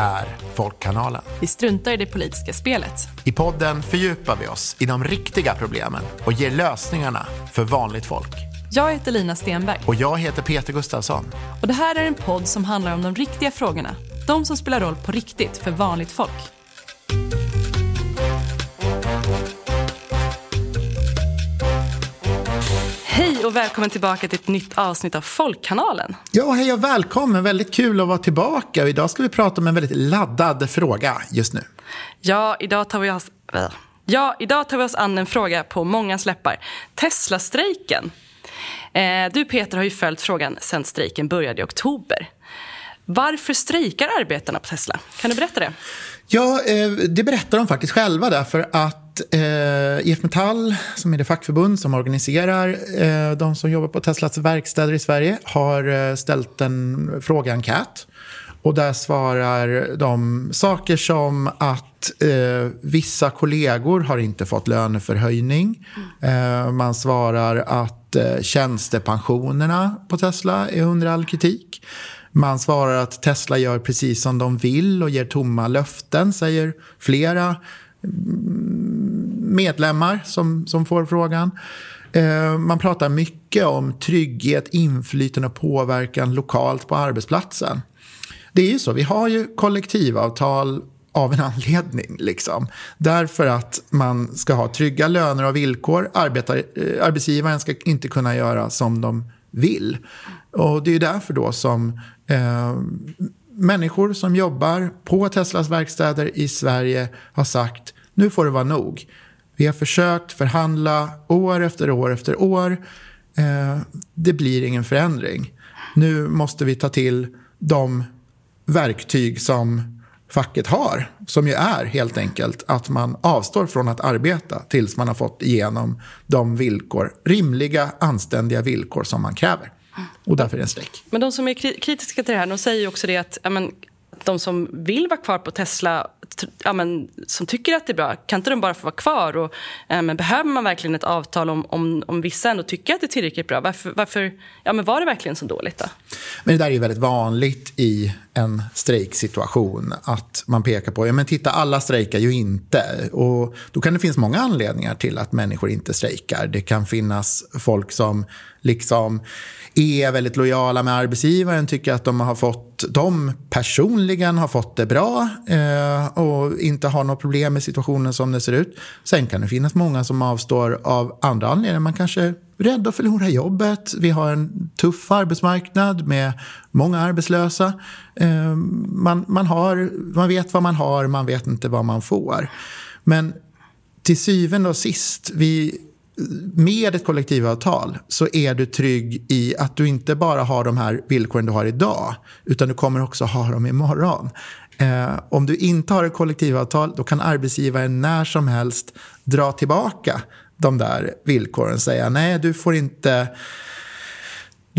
är Folkkanalen. Vi struntar i det politiska spelet. I podden fördjupar vi oss i de riktiga problemen och ger lösningarna för vanligt folk. Jag heter Lina Stenberg. Och jag heter Peter Gustafsson. Och det här är en podd som handlar om de riktiga frågorna. De som spelar roll på riktigt för vanligt folk. Hej och välkommen tillbaka till ett nytt avsnitt av Folkkanalen. Ja, hej och välkommen. Väldigt kul att vara tillbaka. Idag ska vi prata om en väldigt laddad fråga just nu. Ja, idag tar vi oss, ja, idag tar vi oss an en fråga på många läppar. Tesla-strejken. Eh, du Peter har ju följt frågan sedan strejken började i oktober. Varför strejkar arbetarna på Tesla? Kan du berätta det? Ja, eh, det berättar de faktiskt själva därför att eh, IF Metall, som är det fackförbund som organiserar eh, de som jobbar på Teslas verkstäder i Sverige, har eh, ställt en frågeenkät. Och där svarar de saker som att eh, vissa kollegor har inte fått löneförhöjning. Eh, man svarar att eh, tjänstepensionerna på Tesla är under all kritik. Man svarar att Tesla gör precis som de vill och ger tomma löften, säger flera medlemmar som, som får frågan. Eh, man pratar mycket om trygghet, inflytande och påverkan lokalt på arbetsplatsen. Det är ju så, vi har ju kollektivavtal av en anledning. Liksom. Därför att man ska ha trygga löner och villkor. Arbetar, eh, arbetsgivaren ska inte kunna göra som de vill. Och det är därför då som eh, människor som jobbar på Teslas verkstäder i Sverige har sagt nu får det vara nog. Vi har försökt förhandla år efter år efter år. Eh, det blir ingen förändring. Nu måste vi ta till de verktyg som facket har, som ju är helt enkelt att man avstår från att arbeta tills man har fått igenom de villkor, rimliga, anständiga villkor som man kräver. Och därför är det en strejk. Men de som är kritiska till det här, de säger ju också det att men, de som vill vara kvar på Tesla, ja, men, som tycker att det är bra, kan inte de bara få vara kvar? Och, eh, men, behöver man verkligen ett avtal om, om, om vissa ändå tycker att det är tillräckligt bra? Varför, varför, ja, men var det verkligen så dåligt då? Men det där är ju väldigt vanligt i en strejksituation. Att man pekar på, ja men titta alla strejkar ju inte. Och då kan det finnas många anledningar till att människor inte strejkar. Det kan finnas folk som liksom är väldigt lojala med arbetsgivaren, tycker att de har fått, de personligen har fått det bra eh, och inte har något problem med situationen som det ser ut. Sen kan det finnas många som avstår av andra anledningar. Man kanske är rädd att förlora jobbet. Vi har en tuff arbetsmarknad med många arbetslösa. Eh, man, man, har, man vet vad man har, man vet inte vad man får. Men till syvende och sist, vi med ett kollektivavtal så är du trygg i att du inte bara har de här villkoren du har idag utan du kommer också ha dem imorgon. Eh, om du inte har ett kollektivavtal då kan arbetsgivaren när som helst dra tillbaka de där villkoren och säga nej du får inte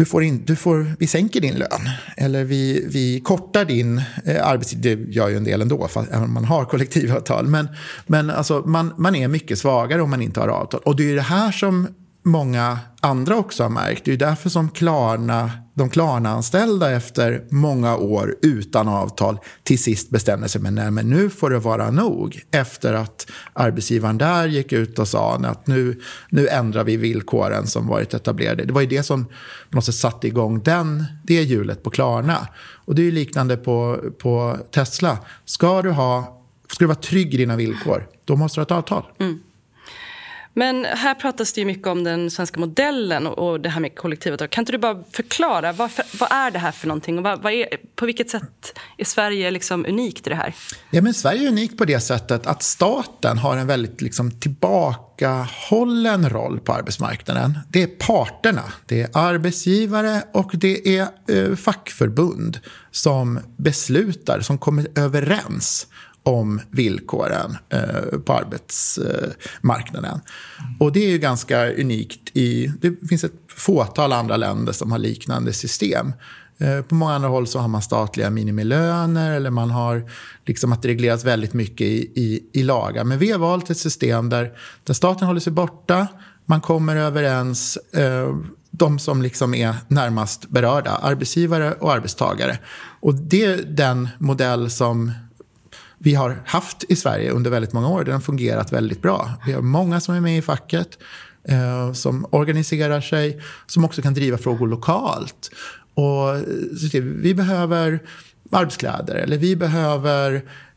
du får in, du får, vi sänker din lön eller vi, vi kortar din eh, arbetstid. Det gör ju en del ändå, fast, även om man har kollektivavtal. Men, men alltså, man, man är mycket svagare om man inte har avtal. Och det är det här som många andra också har märkt. Det är därför som Klarna, de Klarna-anställda efter många år utan avtal till sist bestämde sig men, nej, men nu får det vara nog. Efter att arbetsgivaren där gick ut och sa att nu, nu ändrar vi villkoren som varit etablerade. Det var ju det som måste satte igång den, det hjulet på Klarna. Och det är ju liknande på, på Tesla. Ska du, ha, ska du vara trygg i dina villkor, då måste du ha ett avtal. Mm. Men här pratas det ju mycket om den svenska modellen och det här med kollektivavtal. Kan inte du bara förklara, vad, vad är det här för någonting? Och vad, vad är, på vilket sätt är Sverige liksom unikt i det här? Ja, men Sverige är unikt på det sättet att staten har en väldigt liksom tillbakahållen roll på arbetsmarknaden. Det är parterna, det är arbetsgivare och det är eh, fackförbund som beslutar, som kommer överens om villkoren eh, på arbetsmarknaden. Och det är ju ganska unikt. i... Det finns ett fåtal andra länder som har liknande system. Eh, på många andra håll så har man statliga minimilöner eller man har liksom att det regleras väldigt mycket i, i, i lagar. Men vi har valt ett system där, där staten håller sig borta, man kommer överens. Eh, de som liksom är närmast berörda, arbetsgivare och arbetstagare. Och det är den modell som vi har haft i Sverige under väldigt många år. Den har fungerat väldigt bra. Vi har många som är med i facket, eh, som organiserar sig, som också kan driva frågor lokalt. Och eh, vi behöver arbetskläder eller vi behöver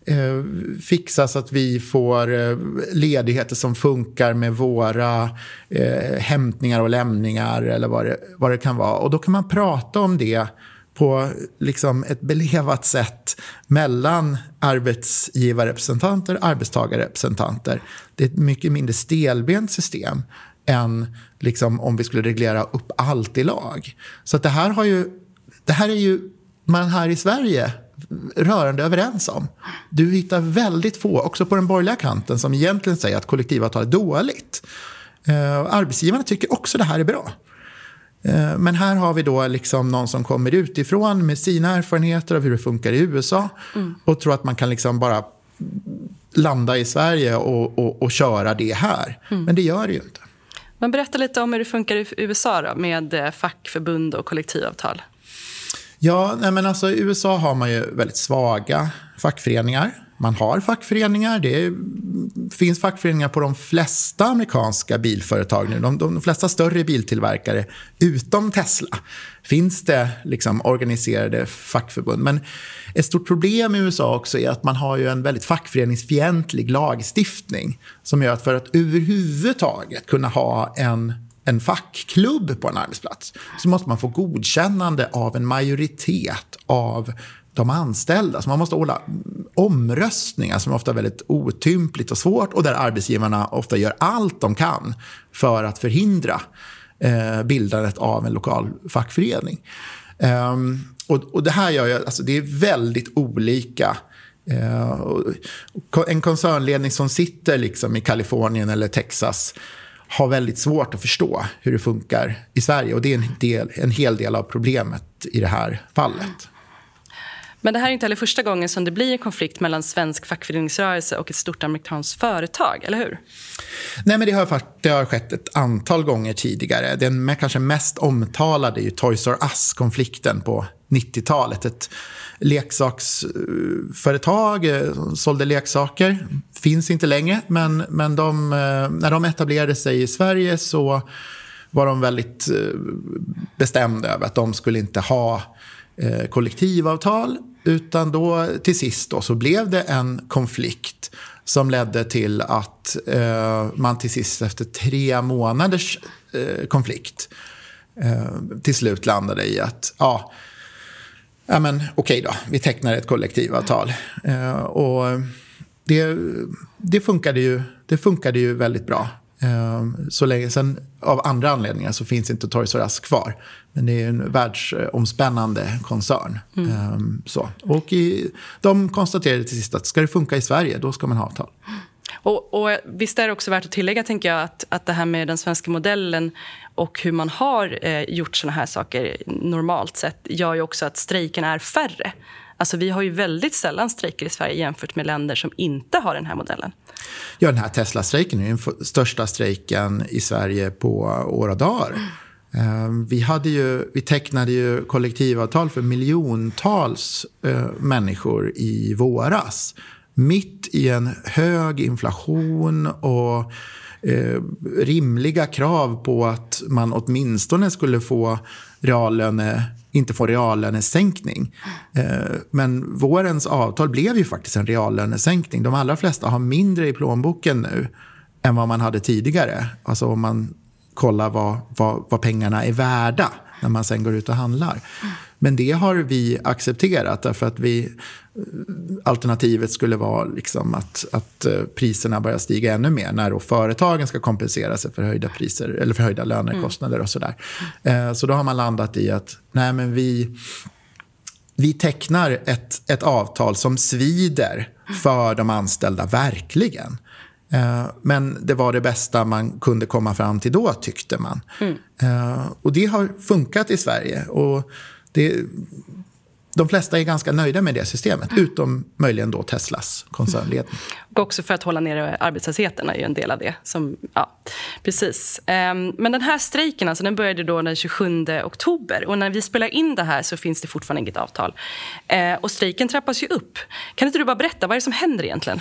eh, fixa så att vi får eh, ledigheter som funkar med våra eh, hämtningar och lämningar eller vad det, vad det kan vara. Och då kan man prata om det på liksom ett belevat sätt mellan arbetsgivarrepresentanter och arbetstagarrepresentanter. Det är ett mycket mindre stelbent system än liksom om vi skulle reglera upp allt i lag. Så det här, har ju, det här är ju man här i Sverige rörande överens om. Du hittar väldigt få, också på den borgerliga kanten, som egentligen säger att kollektivavtal är dåligt. Eh, arbetsgivarna tycker också det här är bra. Eh, men här har vi då liksom någon som kommer utifrån med sina erfarenheter av hur det funkar i USA mm. och tror att man kan liksom bara landa i Sverige och, och, och köra det här. Mm. Men det gör det ju inte. Men berätta lite om hur det funkar i USA då, med eh, fackförbund och kollektivavtal. Ja, nej men alltså, i USA har man ju väldigt svaga fackföreningar. Man har fackföreningar. Det finns fackföreningar på de flesta amerikanska bilföretag nu. De, de flesta större biltillverkare, utom Tesla, finns det liksom organiserade fackförbund. Men ett stort problem i USA också är att man har ju en väldigt fackföreningsfientlig lagstiftning som gör att för att överhuvudtaget kunna ha en en fackklubb på en arbetsplats så måste man få godkännande av en majoritet av de anställda. Så man måste hålla omröstningar som ofta är väldigt otympligt och svårt och där arbetsgivarna ofta gör allt de kan för att förhindra eh, bildandet av en lokal fackförening. Um, och, och, det här gör ju, alltså det är väldigt olika Uh, en koncernledning som sitter liksom i Kalifornien eller Texas har väldigt svårt att förstå hur det funkar i Sverige. Och det är en, del, en hel del av problemet i det här fallet. Men det här är inte heller första gången som det blir en konflikt mellan svensk fackföreningsrörelse och ett stort amerikanskt företag, eller hur? Nej, men det har, det har skett ett antal gånger tidigare. Den kanske mest omtalade är ju Toys R Us-konflikten på 90-talet. Ett leksaksföretag eh, sålde leksaker. Finns inte längre, men, men de, eh, när de etablerade sig i Sverige så var de väldigt eh, bestämda över att de skulle inte ha Eh, kollektivavtal. Utan då till sist då, så blev det en konflikt som ledde till att eh, man till sist efter tre månaders eh, konflikt eh, till slut landade i att ja, ja men okej då, vi tecknar ett kollektivavtal. Eh, och det, det, funkade ju, det funkade ju väldigt bra. Eh, så länge sen, av andra anledningar så finns inte Toys R Us kvar. Men det är en världsomspännande koncern. Mm. Eh, så. Och i, de konstaterade till sist att ska det funka i Sverige, då ska man ha avtal. Och, och visst är det också värt att tillägga tänker jag, att, att det här med den svenska modellen och hur man har eh, gjort såna här saker normalt sett gör ju också att strejkerna är färre. Alltså, vi har ju väldigt sällan strejker i Sverige jämfört med länder som inte har den här modellen. Ja, den här Tesla-strejken är den största strejken i Sverige på åradagar. Mm. Ehm, vi, hade ju, vi tecknade ju kollektivavtal för miljontals eh, människor i våras. Mitt i en hög inflation och eh, rimliga krav på att man åtminstone skulle få reallöne inte få reallönesänkning. Eh, men vårens avtal blev ju faktiskt en reallönesänkning. De allra flesta har mindre i plånboken nu än vad man hade tidigare. Alltså om man kollar vad, vad, vad pengarna är värda när man sen går ut och handlar. Men det har vi accepterat därför att vi, alternativet skulle vara liksom att, att eh, priserna börjar stiga ännu mer när då företagen ska kompensera sig för höjda priser eller för höjda lönekostnader och sådär. Eh, så då har man landat i att nej men vi, vi tecknar ett, ett avtal som svider för de anställda verkligen. Eh, men det var det bästa man kunde komma fram till då, tyckte man. Mm. Och det har funkat i Sverige. Och det, de flesta är ganska nöjda med det systemet, utom möjligen då Teslas koncernledning. Och också för att hålla nere arbetslösheten är ju en del av det. Som, ja, precis. Ehm, men den här strejken alltså, den började då den 27 oktober. Och när vi spelar in det här så finns det fortfarande inget avtal. Ehm, och strejken trappas ju upp. Kan inte du bara berätta, vad är det som händer egentligen?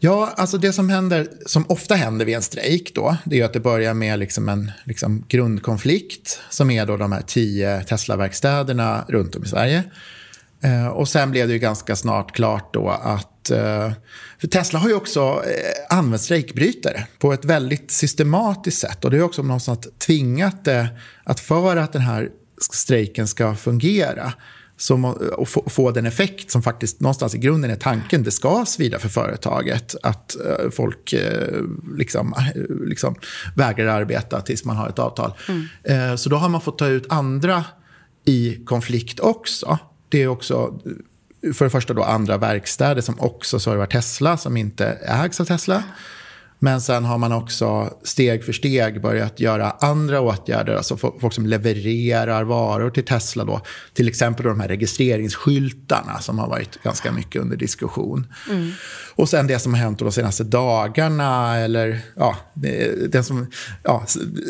Ja, alltså det som händer, som ofta händer vid en strejk då, det är att det börjar med liksom en liksom grundkonflikt som är då de här tio Tesla-verkstäderna runt om i Sverige. Eh, och sen blev det ju ganska snart klart då att... Eh, för Tesla har ju också eh, använt strejkbrytare på ett väldigt systematiskt sätt. Och det är också någonstans tvingat det att för att den här strejken ska fungera som, och få, få, den effekt som faktiskt någonstans i grunden är tanken. Det ska svida för företaget att uh, folk uh, liksom, uh, liksom vägrar arbeta tills man har ett avtal. Mm. så då har man fått ta ut andra i konflikt också. Det är också för det första då andra verkstäder som också servar Tesla, som inte ägs av Tesla. Men sen har man också steg för steg börjat göra andra åtgärder. Alltså folk som levererar varor till Tesla. Då. Till exempel då de här registreringsskyltarna som har varit ganska mycket under diskussion. Mm. Och sen det som har hänt de senaste dagarna. Eller ja, det, som, ja,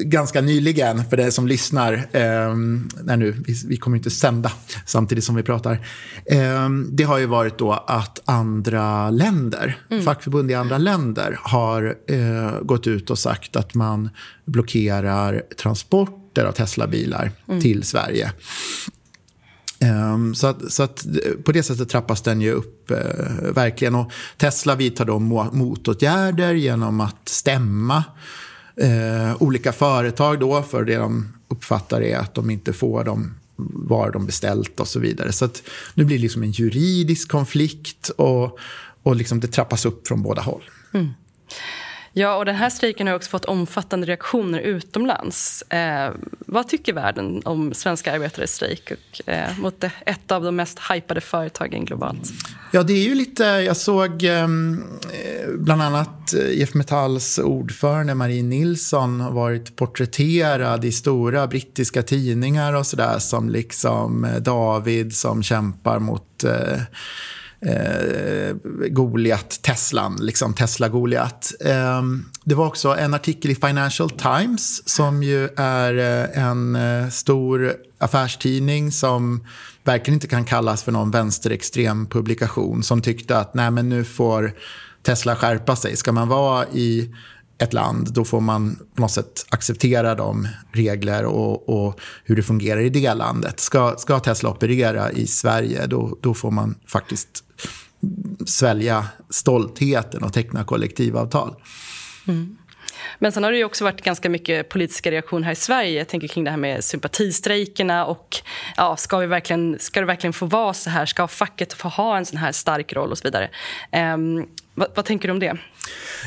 ganska nyligen för det som lyssnar. Eh, nej nu, vi, vi, kommer inte sända samtidigt som vi pratar. Eh, det har ju varit då att andra länder, mm. fackförbund i andra länder har eh, gått ut och sagt att man blockerar transporter av Teslabilar mm. till Sverige. Um, så att, så att, på det sättet trappas den ju upp uh, verkligen. Och Tesla vidtar då motåtgärder genom att stämma uh, olika företag då för det de uppfattar är att de inte får de var de beställt och så vidare. Så att nu blir det liksom en juridisk konflikt och, och liksom det trappas upp från båda håll. Mm. Ja, och den här strejken har också fått omfattande reaktioner utomlands. Eh, vad tycker världen om svenska arbetares strejk och, eh, mot ett av de mest hypade företagen globalt? Ja, det är ju lite... Jag såg ehm, eh, bland annat eh, IF Metalls ordförande Marie Nilsson har varit porträtterad i stora brittiska tidningar och sådär som liksom eh, David som kämpar mot eh, eh, Goliat, Teslan, liksom Tesla Goliat. Eh, det var också en artikel i Financial Times som ju är eh, en eh, stor affärstidning som verkligen inte kan kallas för någon vänsterextrem publikation som tyckte att nej men nu får Tesla skärpa sig. Ska man vara i ett land, då får man på något sätt acceptera de regler och, och, hur det fungerar i det landet. Ska, ska Tesla operera i Sverige, då, då får man faktiskt svälja stoltheten och teckna kollektivavtal. Mm. Men sen har det också varit ganska mycket politiska reaktioner här i Sverige. Jag tänker kring det här med sympatistrejkerna och ja, ska, vi verkligen, ska det verkligen få vara så här? Ska facket få ha en sån här stark roll och så vidare? Um, vad, vad, tänker du om det?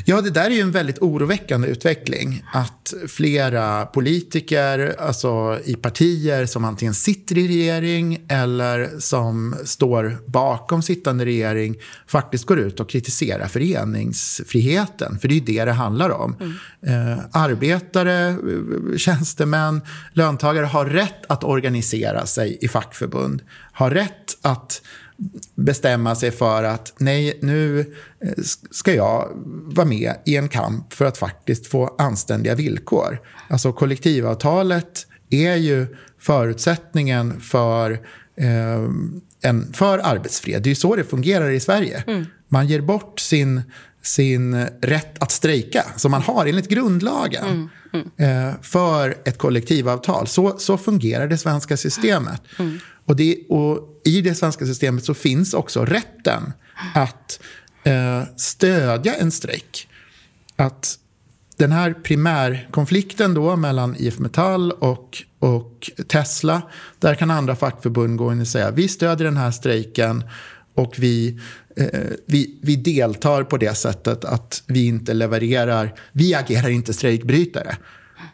Ja, det där är ju en väldigt oroväckande utveckling. Att flera politiker, alltså i partier som antingen sitter i regering eller som står bakom sittande regering, faktiskt går ut och kritiserar föreningsfriheten. För det är ju det det handlar om. Mm. Eh, arbetare, tjänstemän, löntagare har rätt att organisera sig i fackförbund. Har rätt att bestämma sig för att nej, nu eh, ska jag vara med i en kamp för att faktiskt få anständiga villkor. Alltså kollektivavtalet är ju förutsättningen för, eh, en, för arbetsfred. Det är ju så det fungerar i Sverige. Mm. Man ger bort sin, sin rätt att strejka, som man har enligt grundlagen. Mm. Mm. Eh, för ett kollektivavtal. Så, så fungerar det svenska systemet. Mm. Och, det, och I det svenska systemet så finns också rätten att eh, stödja en strejk. Att den här primärkonflikten då mellan IF Metall och, och Tesla, där kan andra fackförbund gå in och säga vi stödjer den här strejken och vi, eh, vi, vi deltar på det sättet att vi inte levererar, vi agerar inte strejkbrytare.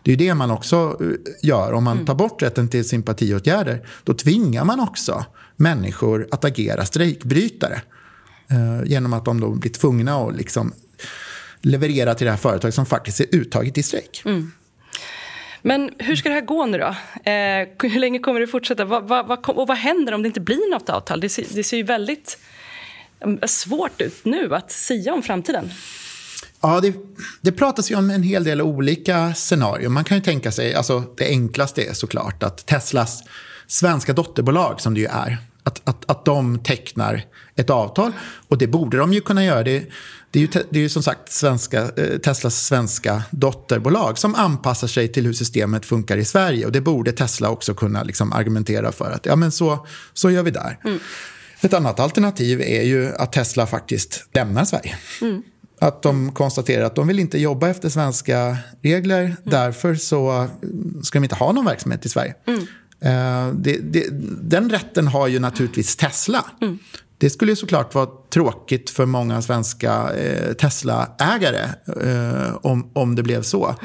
Det är det man också eh, gör. Om man mm. tar bort rätten till sympatiåtgärder, då tvingar man också människor att agera strejkbrytare. Eh, genom att de då blir tvungna att liksom leverera till det här företaget som faktiskt är uttaget i strejk. Mm. Men hur ska det här gå nu då? Eh, hur länge kommer det fortsätta? Va, va, va, och vad händer om det inte blir något avtal? Det ser, det ser ju väldigt mm, svårt ut nu att sia om framtiden. Ja, det, det pratas ju om en hel del olika scenarier. Man kan ju tänka sig, alltså det enklaste är såklart att Teslas svenska dotterbolag, som det ju är, att, att, att de tecknar ett avtal. Och det borde de ju kunna göra. Det, det är ju, det är ju som sagt svenska, eh, Teslas svenska dotterbolag som anpassar sig till hur systemet funkar i Sverige. Och det borde Tesla också kunna liksom argumentera för att ja, men så, så gör vi där. Mm. Ett annat alternativ är ju att Tesla faktiskt lämnar Sverige. Mm. Att de konstaterar att de vill inte jobba efter svenska regler. Mm. Därför så ska de inte ha någon verksamhet i Sverige. Mm. Det, det, den rätten har ju naturligtvis Tesla. Mm. Det skulle ju såklart vara tråkigt för många svenska eh, Tesla-ägare eh, om, om det blev så.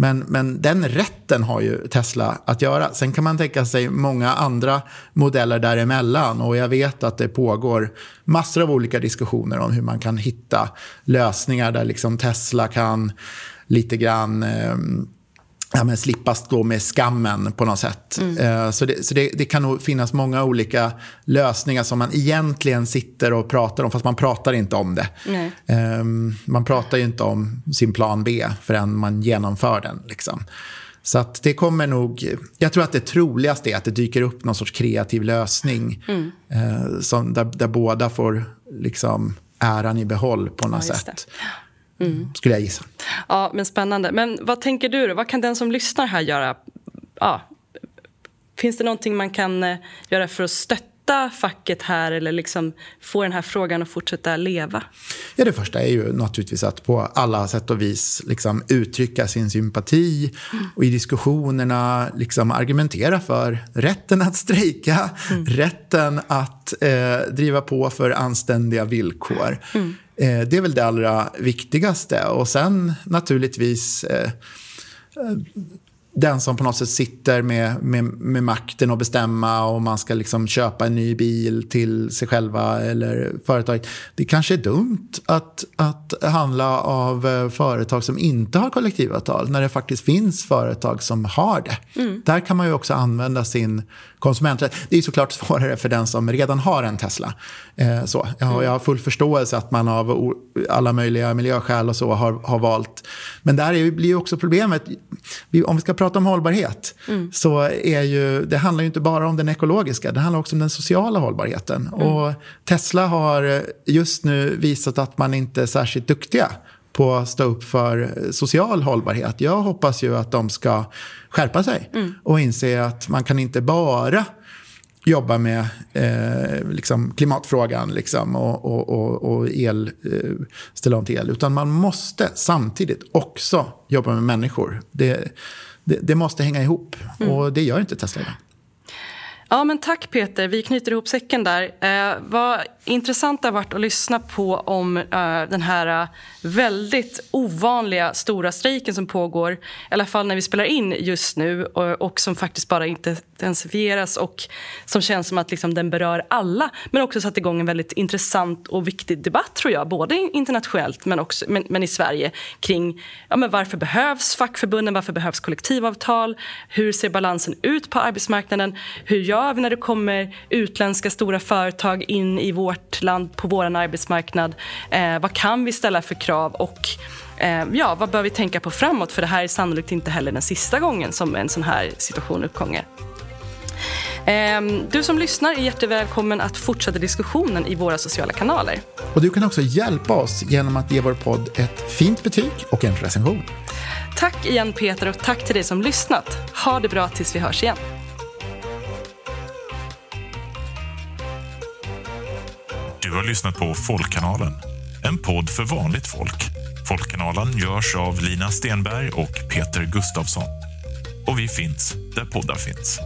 Men, men den rätten har ju Tesla att göra. Sen kan man tänka sig många andra modeller däremellan. Och jag vet att det pågår massor av olika diskussioner om hur man kan hitta lösningar där liksom Tesla kan lite grann eh, ja, men slippa stå med skammen på något sätt. Mm. Uh, så det, så det, det, kan nog finnas många olika lösningar som man egentligen sitter och pratar om, fast man pratar inte om det. Um, man pratar ju inte om sin plan B förrän man genomför den. Liksom. Så att det kommer nog... Jag tror att det troligaste är att det dyker upp någon sorts kreativ lösning mm. uh, som, där, där båda får liksom äran i behåll på något ja, sätt. Mm. Skulle jag gissa. Ja, men Spännande. Men vad tänker du? Då? Vad kan den som lyssnar här göra? Ja, finns det någonting man kan eh, göra för att stötta facket här eller liksom få den här frågan att fortsätta leva? Ja, det första är ju naturligtvis att på alla sätt och vis liksom uttrycka sin sympati mm. och i diskussionerna liksom argumentera för rätten att strejka, mm. rätten att eh, driva på för anständiga villkor. Mm. Eh, det är väl det allra viktigaste. Och sen naturligtvis eh, eh, den som på något sätt sitter med, med, med makten att bestämma om man ska liksom köpa en ny bil till sig själva eller företaget. Det kanske är dumt att, att handla av eh, företag som inte har kollektivavtal när det faktiskt finns företag som har det. Mm. Där kan man ju också använda sin konsumenträtt. Det är såklart svårare för den som redan har en Tesla. Eh, så. Jag, har, jag har full förståelse att man av alla möjliga miljöskäl och så har, har valt. Men där är, blir ju också problemet, om vi ska prata om hållbarhet, mm. så är ju, det handlar ju inte bara om den ekologiska, det handlar också om den sociala hållbarheten. Mm. Och Tesla har just nu visat att man inte är särskilt duktiga på att stå upp för social hållbarhet. Jag hoppas ju att de ska skärpa sig mm. och inse att man kan inte bara jobba med eh, liksom klimatfrågan liksom, och, och, och, och el, eh, ställa om till el. Utan man måste samtidigt också jobba med människor. Det, det, det måste hänga ihop mm. och det gör inte Tesla idag. Ja, men tack Peter. Vi knyter ihop säcken där. Eh, vad intressant det har varit att lyssna på om eh, den här eh, väldigt ovanliga stora strejken som pågår, i alla fall när vi spelar in just nu och, och som faktiskt bara intensifieras och som känns som att liksom, den berör alla, men också satt igång en väldigt intressant och viktig debatt tror jag, både internationellt men, också, men, men i Sverige kring ja, men varför behövs fackförbunden, varför behövs kollektivavtal, hur ser balansen ut på arbetsmarknaden, hur gör vi när det kommer utländska stora företag in i vårt land på vår arbetsmarknad, eh, vad kan vi ställa för krav av och eh, ja, vad bör vi tänka på framåt? För det här är sannolikt inte heller den sista gången som en sån här situation uppkommer. Ehm, du som lyssnar är jättevälkommen att fortsätta diskussionen i våra sociala kanaler. Och Du kan också hjälpa oss genom att ge vår podd ett fint betyg och en recension. Tack igen Peter och tack till dig som lyssnat. Ha det bra tills vi hörs igen. Du har lyssnat på Folkkanalen en podd för vanligt folk. Folkkanalen görs av Lina Stenberg och Peter Gustafsson. Och vi finns där poddar finns.